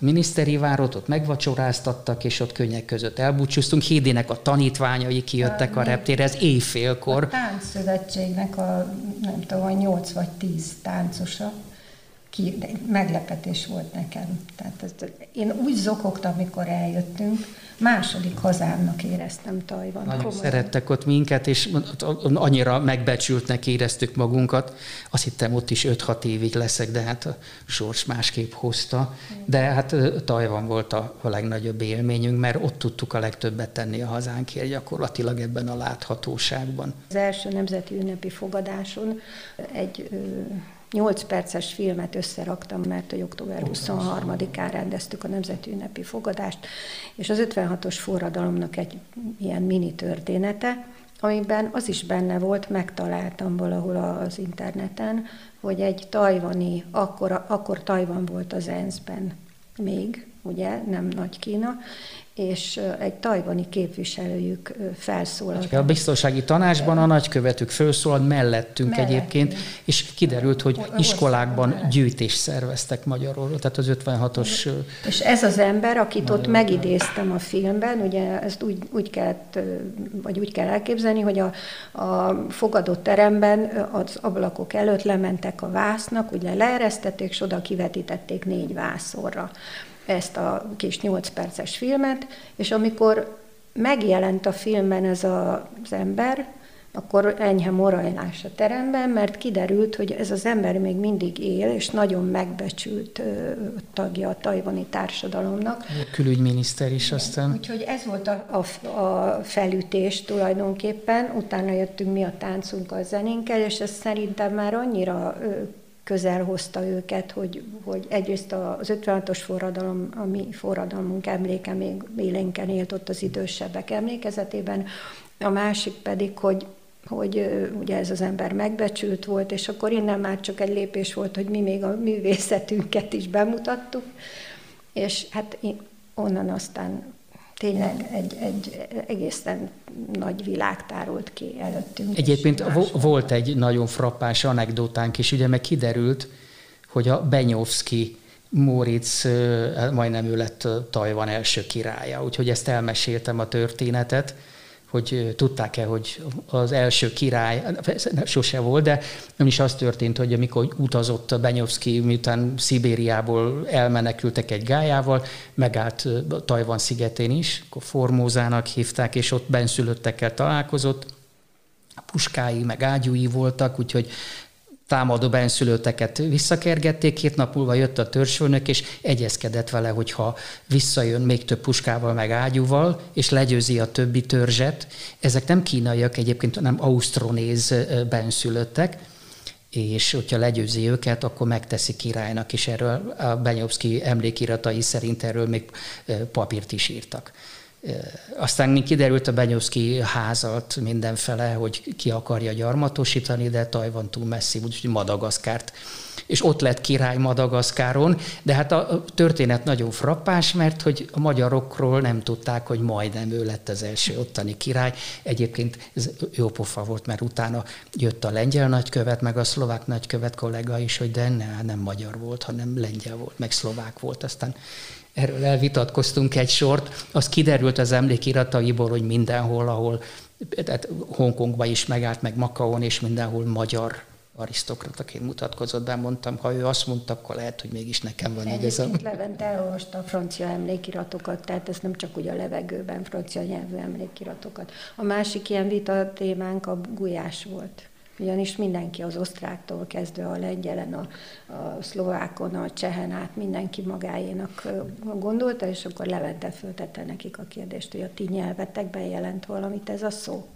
a miniszteri várót, ott megvacsoráztattak, és ott könnyek között elbúcsúztunk. Hédének a tanítványai kijöttek a, a reptére, ez éjfélkor. A táncszövetségnek a, nem tudom, 8 vagy 10 táncosa, ki, meglepetés volt nekem. Tehát ez, én úgy zokogtam, amikor eljöttünk, második hazámnak éreztem Tajvan. Nagyon komolyan. szerettek ott minket, és annyira megbecsültnek éreztük magunkat. Azt hittem, ott is 5-6 évig leszek, de hát a sors másképp hozta. De hát Tajvan volt a, a legnagyobb élményünk, mert ott tudtuk a legtöbbet tenni a hazánkért gyakorlatilag ebben a láthatóságban. Az első nemzeti ünnepi fogadáson egy 8 perces filmet összeraktam, mert hogy október 23-án rendeztük a Nemzeti Ünnepi Fogadást, és az 56-os forradalomnak egy ilyen mini története, amiben az is benne volt, megtaláltam valahol az interneten, hogy egy tajvani, akkor, akkor Tajvan volt az ENSZ-ben még, ugye, nem Nagy Kína, és egy tajvani képviselőjük felszólalt. A biztonsági tanácsban a nagykövetük felszólalt mellettünk, mellettünk egyébként, és kiderült, hogy iskolákban gyűjtést szerveztek magyarul, tehát az 56-os... És ez az ember, akit ott megidéztem a filmben, ugye ezt úgy, úgy kellett, vagy úgy kell elképzelni, hogy a, a fogadott teremben az ablakok előtt lementek a vásznak, ugye leeresztették, és oda kivetítették négy vászorra ezt a kis 8 perces filmet, és amikor megjelent a filmben ez a, az ember, akkor enyhe morajlás a teremben, mert kiderült, hogy ez az ember még mindig él, és nagyon megbecsült tagja a tajvani társadalomnak. A külügyminiszter is aztán. Úgyhogy ez volt a, a, a felütés tulajdonképpen, utána jöttünk mi a táncunk a zenénkkel, és ez szerintem már annyira közel hozta őket, hogy, hogy egyrészt az 56-os forradalom, a mi forradalmunk emléke még élénken élt ott az idősebbek emlékezetében, a másik pedig, hogy hogy ugye ez az ember megbecsült volt, és akkor innen már csak egy lépés volt, hogy mi még a művészetünket is bemutattuk, és hát onnan aztán tényleg egy, egy egészen nagy világ tárult ki előttünk. Egyébként volt egy nagyon frappás anekdotánk is, ugye meg kiderült, hogy a Benyovszki Móricz, hát majdnem ő lett Tajvan első királya, úgyhogy ezt elmeséltem a történetet, hogy tudták-e, hogy az első király, sose volt, de nem is az történt, hogy amikor utazott a Benyovszki, miután Szibériából elmenekültek egy gájával, megállt Tajvan szigetén is, akkor Formózának hívták, és ott benszülöttekkel találkozott, puskái, meg ágyúi voltak, úgyhogy támadó benszülötteket visszakergették, két nap múlva jött a törzsfőnök, és egyezkedett vele, hogy ha visszajön még több puskával, meg ágyúval, és legyőzi a többi törzset, ezek nem kínaiak egyébként, hanem ausztronéz benszülöttek, és hogyha legyőzi őket, akkor megteszi királynak, és erről a Benyovszki emlékiratai szerint erről még papírt is írtak. Aztán mi kiderült a Benyovszki házat mindenfele, hogy ki akarja gyarmatosítani, de Tajvan túl messzi, úgyhogy Madagaszkárt. És ott lett király Madagaszkáron, de hát a történet nagyon frappás, mert hogy a magyarokról nem tudták, hogy majdnem ő lett az első ottani király. Egyébként ez jó pofa volt, mert utána jött a lengyel nagykövet, meg a szlovák nagykövet kollega is, hogy de ne, nem magyar volt, hanem lengyel volt, meg szlovák volt. Aztán erről elvitatkoztunk egy sort, az kiderült az emlékirataiból, hogy mindenhol, ahol, tehát Hongkongban is megállt, meg Makaon, és mindenhol magyar arisztokrataként mutatkozott be, mondtam, ha ő azt mondta, akkor lehet, hogy mégis nekem van egy ez a... Levent elolvasta a francia emlékiratokat, tehát ez nem csak ugye a levegőben francia nyelvű emlékiratokat. A másik ilyen vita témánk a gulyás volt ugyanis mindenki az osztráktól kezdve a lengyelen, a, a szlovákon, a csehen át mindenki magáénak gondolta, és akkor Levente föltette nekik a kérdést, hogy a ti nyelvetekben jelent valamit ez a szó.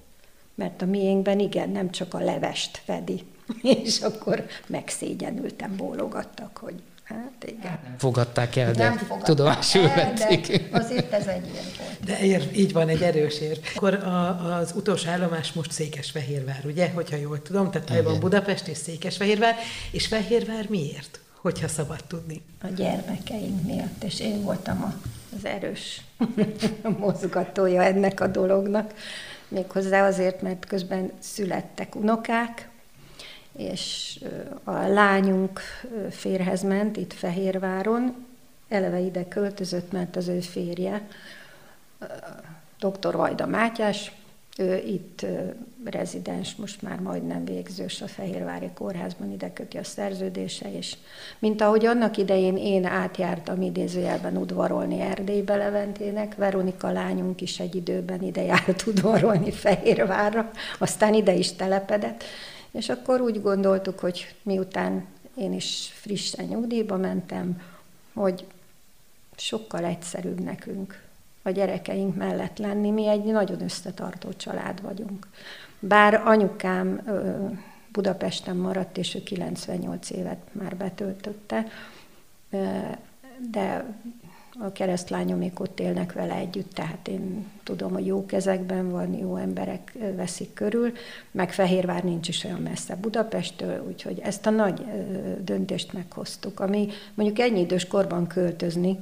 Mert a miénkben igen, nem csak a levest fedi. [LAUGHS] És akkor megszégyenültem, bólogattak, hogy Hát igen. Nem fogadták el, de tudomásul vették. azért ez egy ilyen volt. De ér, így van, egy erős ér. Akkor a, az utolsó állomás most Székesfehérvár, ugye, hogyha jól tudom, tehát van Budapest és Székesfehérvár, és Fehérvár miért, hogyha szabad tudni? A gyermekeink miatt, és én voltam az erős [LAUGHS] mozgatója ennek a dolognak. Méghozzá azért, mert közben születtek unokák, és a lányunk férhez ment itt Fehérváron, eleve ide költözött, mert az ő férje, dr. Vajda Mátyás, ő itt rezidens, most már majdnem végzős a Fehérvári Kórházban, ide köti a szerződése, és mint ahogy annak idején én átjártam idézőjelben udvarolni Erdélybe Leventének, Veronika lányunk is egy időben ide járt udvarolni Fehérvárra, aztán ide is telepedett, és akkor úgy gondoltuk, hogy miután én is frissen nyugdíjba mentem, hogy sokkal egyszerűbb nekünk a gyerekeink mellett lenni. Mi egy nagyon összetartó család vagyunk. Bár anyukám Budapesten maradt, és ő 98 évet már betöltötte, de a keresztlányomék ott élnek vele együtt, tehát én tudom, hogy jó kezekben van, jó emberek veszik körül, meg Fehérvár nincs is olyan messze Budapesttől, úgyhogy ezt a nagy döntést meghoztuk, ami mondjuk ennyi idős korban költözni,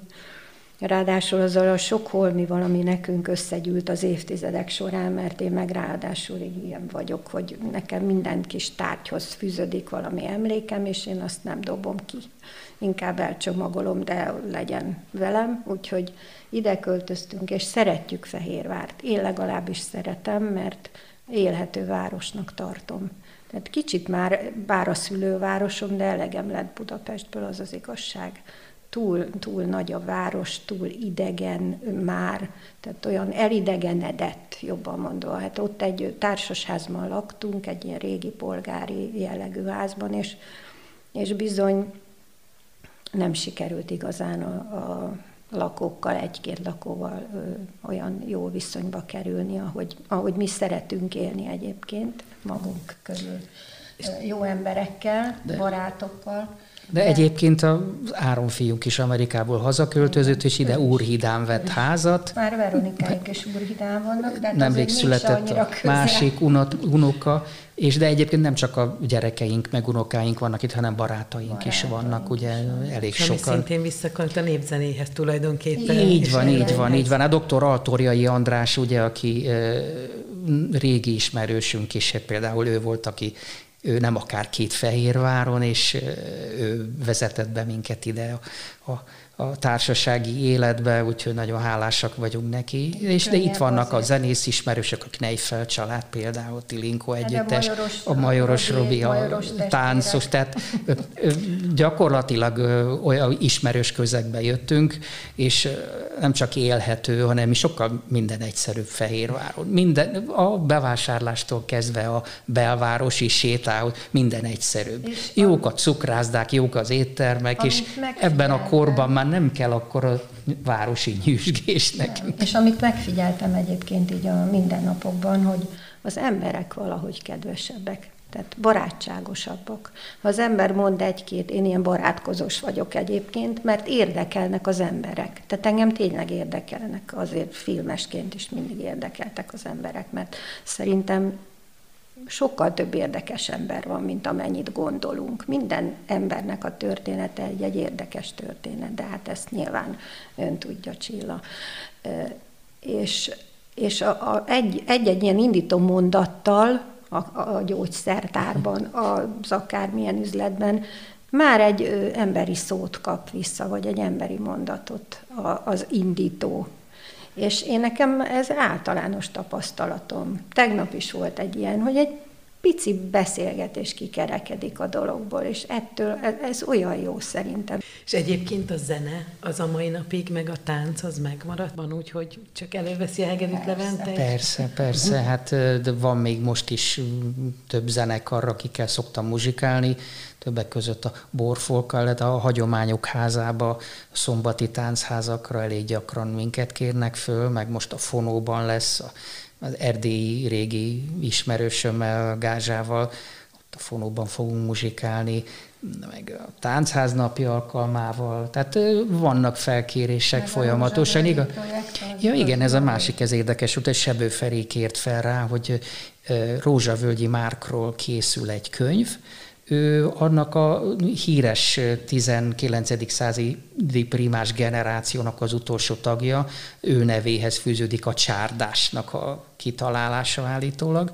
Ráadásul azzal a sok holmi valami nekünk összegyűlt az évtizedek során, mert én meg ráadásul ilyen vagyok, hogy nekem minden kis tárgyhoz fűződik valami emlékem, és én azt nem dobom ki. Inkább elcsomagolom, de legyen velem. Úgyhogy ide költöztünk, és szeretjük Fehérvárt. Én legalábbis szeretem, mert élhető városnak tartom. Tehát kicsit már bár a szülővárosom, de elegem lett Budapestből, az az igazság túl, túl nagy a város, túl idegen már, tehát olyan elidegenedett, jobban mondva. Hát ott egy társasházban laktunk, egy ilyen régi polgári jellegű házban, és, és bizony nem sikerült igazán a, a lakókkal, egy-két lakóval ö, olyan jó viszonyba kerülni, ahogy, ahogy mi szeretünk élni egyébként magunk körül. Jó emberekkel, De... barátokkal. De egyébként az Áron fiunk is Amerikából hazaköltözött, és ide Úrhidán vett házat. Már Veronikáink is Úrhidán vannak, de hát Nemrég született a közel. másik unot, unoka, és de egyébként nem csak a gyerekeink, meg unokáink vannak itt, hanem barátaink, barátaink is vannak, ugye elég Ami sokan. szintén visszakönt a népzenéhez tulajdonképpen. Így van, így van, így van. A doktor Altóriai András, ugye, aki régi ismerősünk is, hát például ő volt, aki ő nem akár két Fehérváron, és ő vezetett be minket ide a, a a társasági életbe, úgyhogy nagyon hálásak vagyunk neki. És de itt vannak a zenész ismerősök, a Kneifel család például, Tilinko hát együttes, a Majoros Robi, a táncos, tehát gyakorlatilag olyan ismerős közegbe jöttünk, és nem csak élhető, hanem sokkal minden egyszerűbb Fehérváron. Minden, a bevásárlástól kezdve a belvárosi sétához minden egyszerűbb. És jók a cukrászdák, jók az éttermek, és ebben a korban már nem kell akkor a városi nyűsgésnek. Nem. És amit megfigyeltem egyébként így a mindennapokban, hogy az emberek valahogy kedvesebbek, tehát barátságosabbak. Ha az ember mond egy-két, én ilyen barátkozós vagyok egyébként, mert érdekelnek az emberek. Tehát engem tényleg érdekelnek, azért filmesként is mindig érdekeltek az emberek, mert szerintem sokkal több érdekes ember van, mint amennyit gondolunk. Minden embernek a története egy, egy érdekes történet, de hát ezt nyilván ön tudja, Csilla. És, és a, a, egy, egy-egy ilyen indító mondattal a, a gyógyszertárban, az akármilyen üzletben már egy emberi szót kap vissza, vagy egy emberi mondatot az indító és én nekem ez általános tapasztalatom. Tegnap is volt egy ilyen, hogy egy pici beszélgetés kikerekedik a dologból, és ettől ez, ez olyan jó szerintem. És egyébként a zene az a mai napig, meg a tánc az megmaradt, van úgy, hogy csak előveszi a hegedűt Levente? Persze, persze, hát de van még most is több zenekar, akikkel szoktam muzsikálni, többek között a borfolkkal, a hagyományok házába, a szombati táncházakra elég gyakran minket kérnek föl, meg most a fonóban lesz a az erdélyi régi ismerősömmel, Gázsával, ott a fonóban fogunk muzsikálni, meg a táncház napi alkalmával, tehát vannak felkérések meg folyamatosan. Igaz? Ja, igen, ez a másik, ez érdekes, hogy Sebő Feri kért fel rá, hogy Rózsavölgyi Márkról készül egy könyv, annak a híres 19. századi primás generációnak az utolsó tagja, ő nevéhez fűződik a csárdásnak a kitalálása állítólag.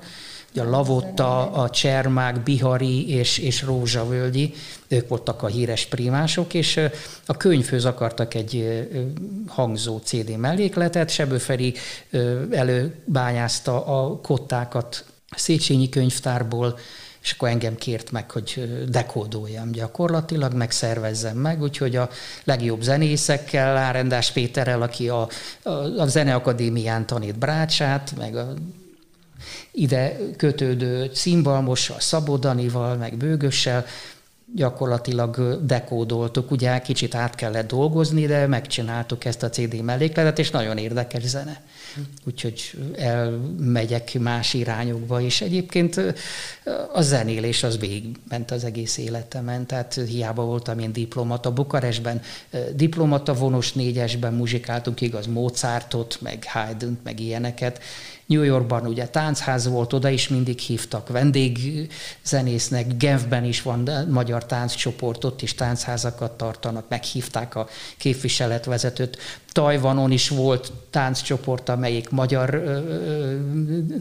Ugye a Lavotta, a Csermák, Bihari és, és Rózsavölgyi, ők voltak a híres primások, és a könyvhöz akartak egy hangzó CD mellékletet, Sebőferi előbányázta a kottákat Széchenyi könyvtárból, és akkor engem kért meg, hogy dekódoljam gyakorlatilag, megszervezzem meg, úgyhogy a legjobb zenészekkel, Árendás Péterrel, aki a, a, a Zeneakadémián tanít Brácsát, meg a ide kötődő cimbalmossal, Szabodanival, meg Bőgössel, gyakorlatilag dekódoltuk, ugye kicsit át kellett dolgozni, de megcsináltuk ezt a CD mellékletet, és nagyon érdekes zene. Úgyhogy elmegyek más irányokba, és egyébként a zenélés az ment az egész életemen, tehát hiába voltam én diplomata. Bukarestben diplomata vonos négyesben muzsikáltunk, igaz, Mozartot, meg Haydn, meg ilyeneket, New Yorkban ugye táncház volt, oda is mindig hívtak vendégzenésznek, Genfben is van magyar tánccsoport, ott is táncházakat tartanak, meghívták a képviseletvezetőt. Tajvanon is volt tánccsoport, amelyik magyar ö,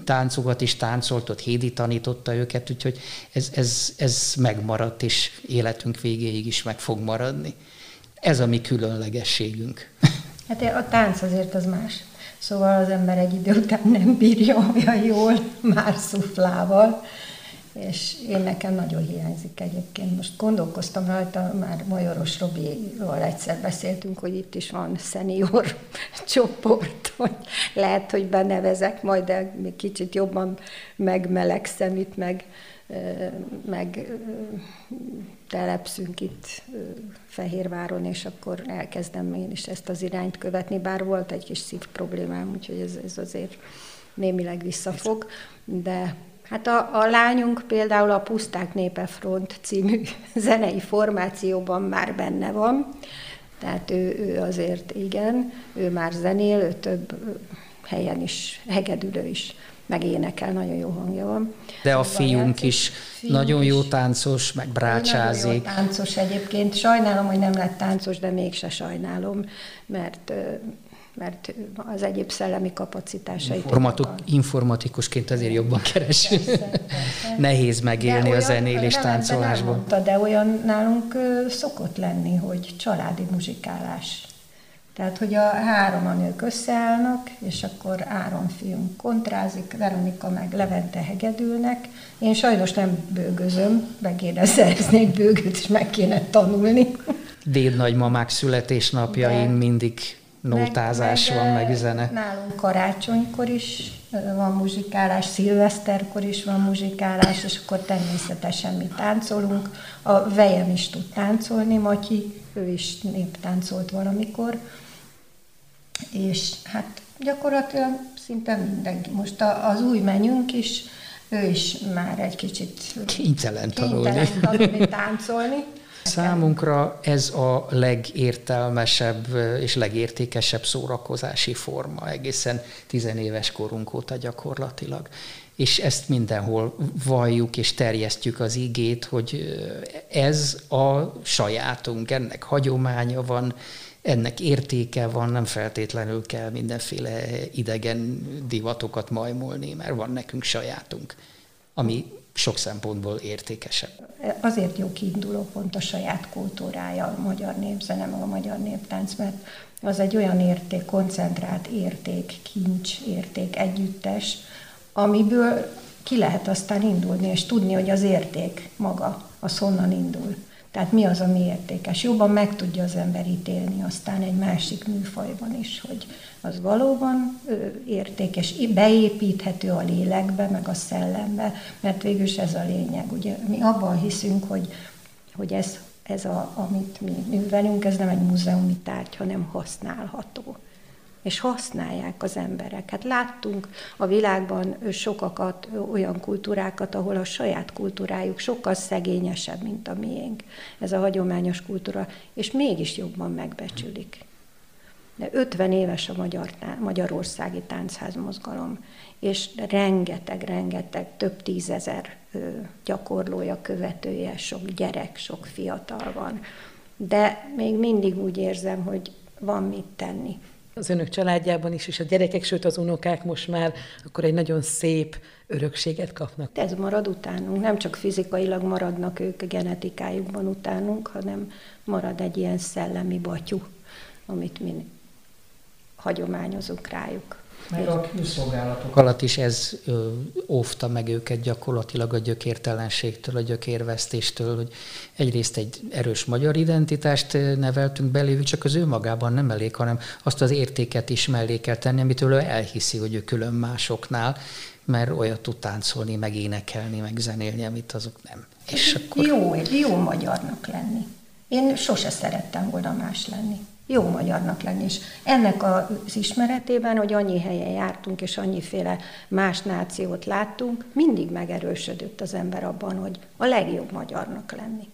táncokat is táncolt, ott Hédi tanította őket, úgyhogy ez, ez, ez megmaradt, és életünk végéig is meg fog maradni. Ez a mi különlegességünk. [LAUGHS] Hát a tánc azért az más. Szóval az ember egy idő után nem bírja olyan jól [LAUGHS] már szuflával, és én nekem nagyon hiányzik egyébként. Most gondolkoztam rajta, már Majoros Robival egyszer beszéltünk, hogy itt is van szenior [LAUGHS] csoport, hogy lehet, hogy benevezek majd, de még kicsit jobban megmelegszem itt, meg, meg telepszünk itt Fehérváron, és akkor elkezdem én is ezt az irányt követni, bár volt egy kis szív problémám, úgyhogy ez, ez azért némileg visszafog, de Hát a, a lányunk például a Puszták Népe Front című [LAUGHS] zenei formációban már benne van, tehát ő, ő azért igen, ő már zenél, ő több helyen is, hegedülő is meg énekel, nagyon jó hangja van. De a fiunk is fiunk nagyon is. jó táncos, meg brácsázik. Nagyon jó táncos egyébként. Sajnálom, hogy nem lett táncos, de mégse sajnálom, mert mert az egyéb szellemi kapacitásait. Informatik, informatikusként azért jobban keres. Nehéz megélni a zenélés táncolásban. Mondta, de olyan nálunk szokott lenni, hogy családi muzsikálás. Tehát, hogy a három nők összeállnak, és akkor Áron fiunk kontrázik, Veronika meg Levente hegedülnek. Én sajnos nem bőgözöm, meg kéne szereznék bőgőt, és meg kéne tanulni. Déd nagymamák születésnapjain De mindig nótázás meg, van, meg zene. Nálunk karácsonykor is van muzsikálás, szilveszterkor is van muzsikálás, és akkor természetesen mi táncolunk. A vejem is tud táncolni, Matyi, ő is néptáncolt valamikor, és hát gyakorlatilag szinte mindenki. Most az új menyünk is, ő is már egy kicsit kénytelen tanulni, kénytelen tanulni táncolni. Számunkra ez a legértelmesebb és legértékesebb szórakozási forma egészen tizenéves korunk óta gyakorlatilag. És ezt mindenhol valljuk és terjesztjük az igét, hogy ez a sajátunk, ennek hagyománya van, ennek értéke van, nem feltétlenül kell mindenféle idegen divatokat majmolni, mert van nekünk sajátunk, ami sok szempontból értékesebb. Azért jó kiinduló pont a saját kultúrája, a magyar népzene, a magyar néptánc, mert az egy olyan érték, koncentrált érték, kincs érték, együttes, amiből ki lehet aztán indulni, és tudni, hogy az érték maga, az honnan indul. Tehát mi az, ami értékes. Jobban meg tudja az ember ítélni aztán egy másik műfajban is, hogy az valóban értékes, beépíthető a lélekbe, meg a szellembe, mert végül is ez a lényeg. Ugye mi abban hiszünk, hogy, hogy ez, ez a, amit mi művelünk, ez nem egy múzeumi tárgy, hanem használható és használják az emberek. Hát láttunk a világban sokakat, olyan kultúrákat, ahol a saját kultúrájuk sokkal szegényesebb, mint a miénk. Ez a hagyományos kultúra, és mégis jobban megbecsülik. De 50 éves a magyar, magyarországi táncház mozgalom, és rengeteg, rengeteg, több tízezer gyakorlója, követője, sok gyerek, sok fiatal van. De még mindig úgy érzem, hogy van mit tenni az önök családjában is, és a gyerekek, sőt az unokák most már akkor egy nagyon szép örökséget kapnak. Ez marad utánunk, nem csak fizikailag maradnak ők a genetikájukban utánunk, hanem marad egy ilyen szellemi batyú, amit mi hagyományozunk rájuk. Meg a külszolgálatok alatt is ez ö, óvta meg őket gyakorlatilag a gyökértelenségtől, a gyökérvesztéstől, hogy egyrészt egy erős magyar identitást neveltünk belévük, csak az ő magában nem elég, hanem azt az értéket is mellé kell tenni, amitől ő elhiszi, hogy ő külön másoknál, mert olyat tud táncolni, meg énekelni, meg zenélni, amit azok nem. És akkor... Jó, jó magyarnak lenni. Én sose szerettem volna más lenni jó magyarnak lenni. És ennek az ismeretében, hogy annyi helyen jártunk, és annyiféle más nációt láttunk, mindig megerősödött az ember abban, hogy a legjobb magyarnak lenni.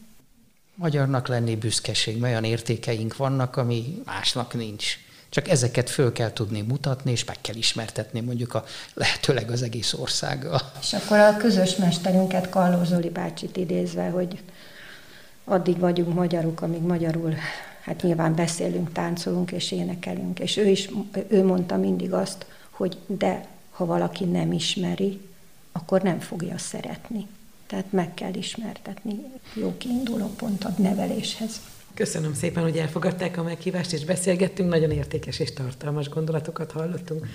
Magyarnak lenni büszkeség, olyan értékeink vannak, ami másnak nincs. Csak ezeket föl kell tudni mutatni, és meg kell ismertetni mondjuk a lehetőleg az egész országgal. És akkor a közös mesterünket, Kalló Zoli bácsit idézve, hogy addig vagyunk magyarok, amíg magyarul, hát nyilván beszélünk, táncolunk és énekelünk. És ő is, ő mondta mindig azt, hogy de ha valaki nem ismeri, akkor nem fogja szeretni. Tehát meg kell ismertetni. Jó kiinduló pont a neveléshez. Köszönöm szépen, hogy elfogadták a meghívást, és beszélgettünk. Nagyon értékes és tartalmas gondolatokat hallottunk.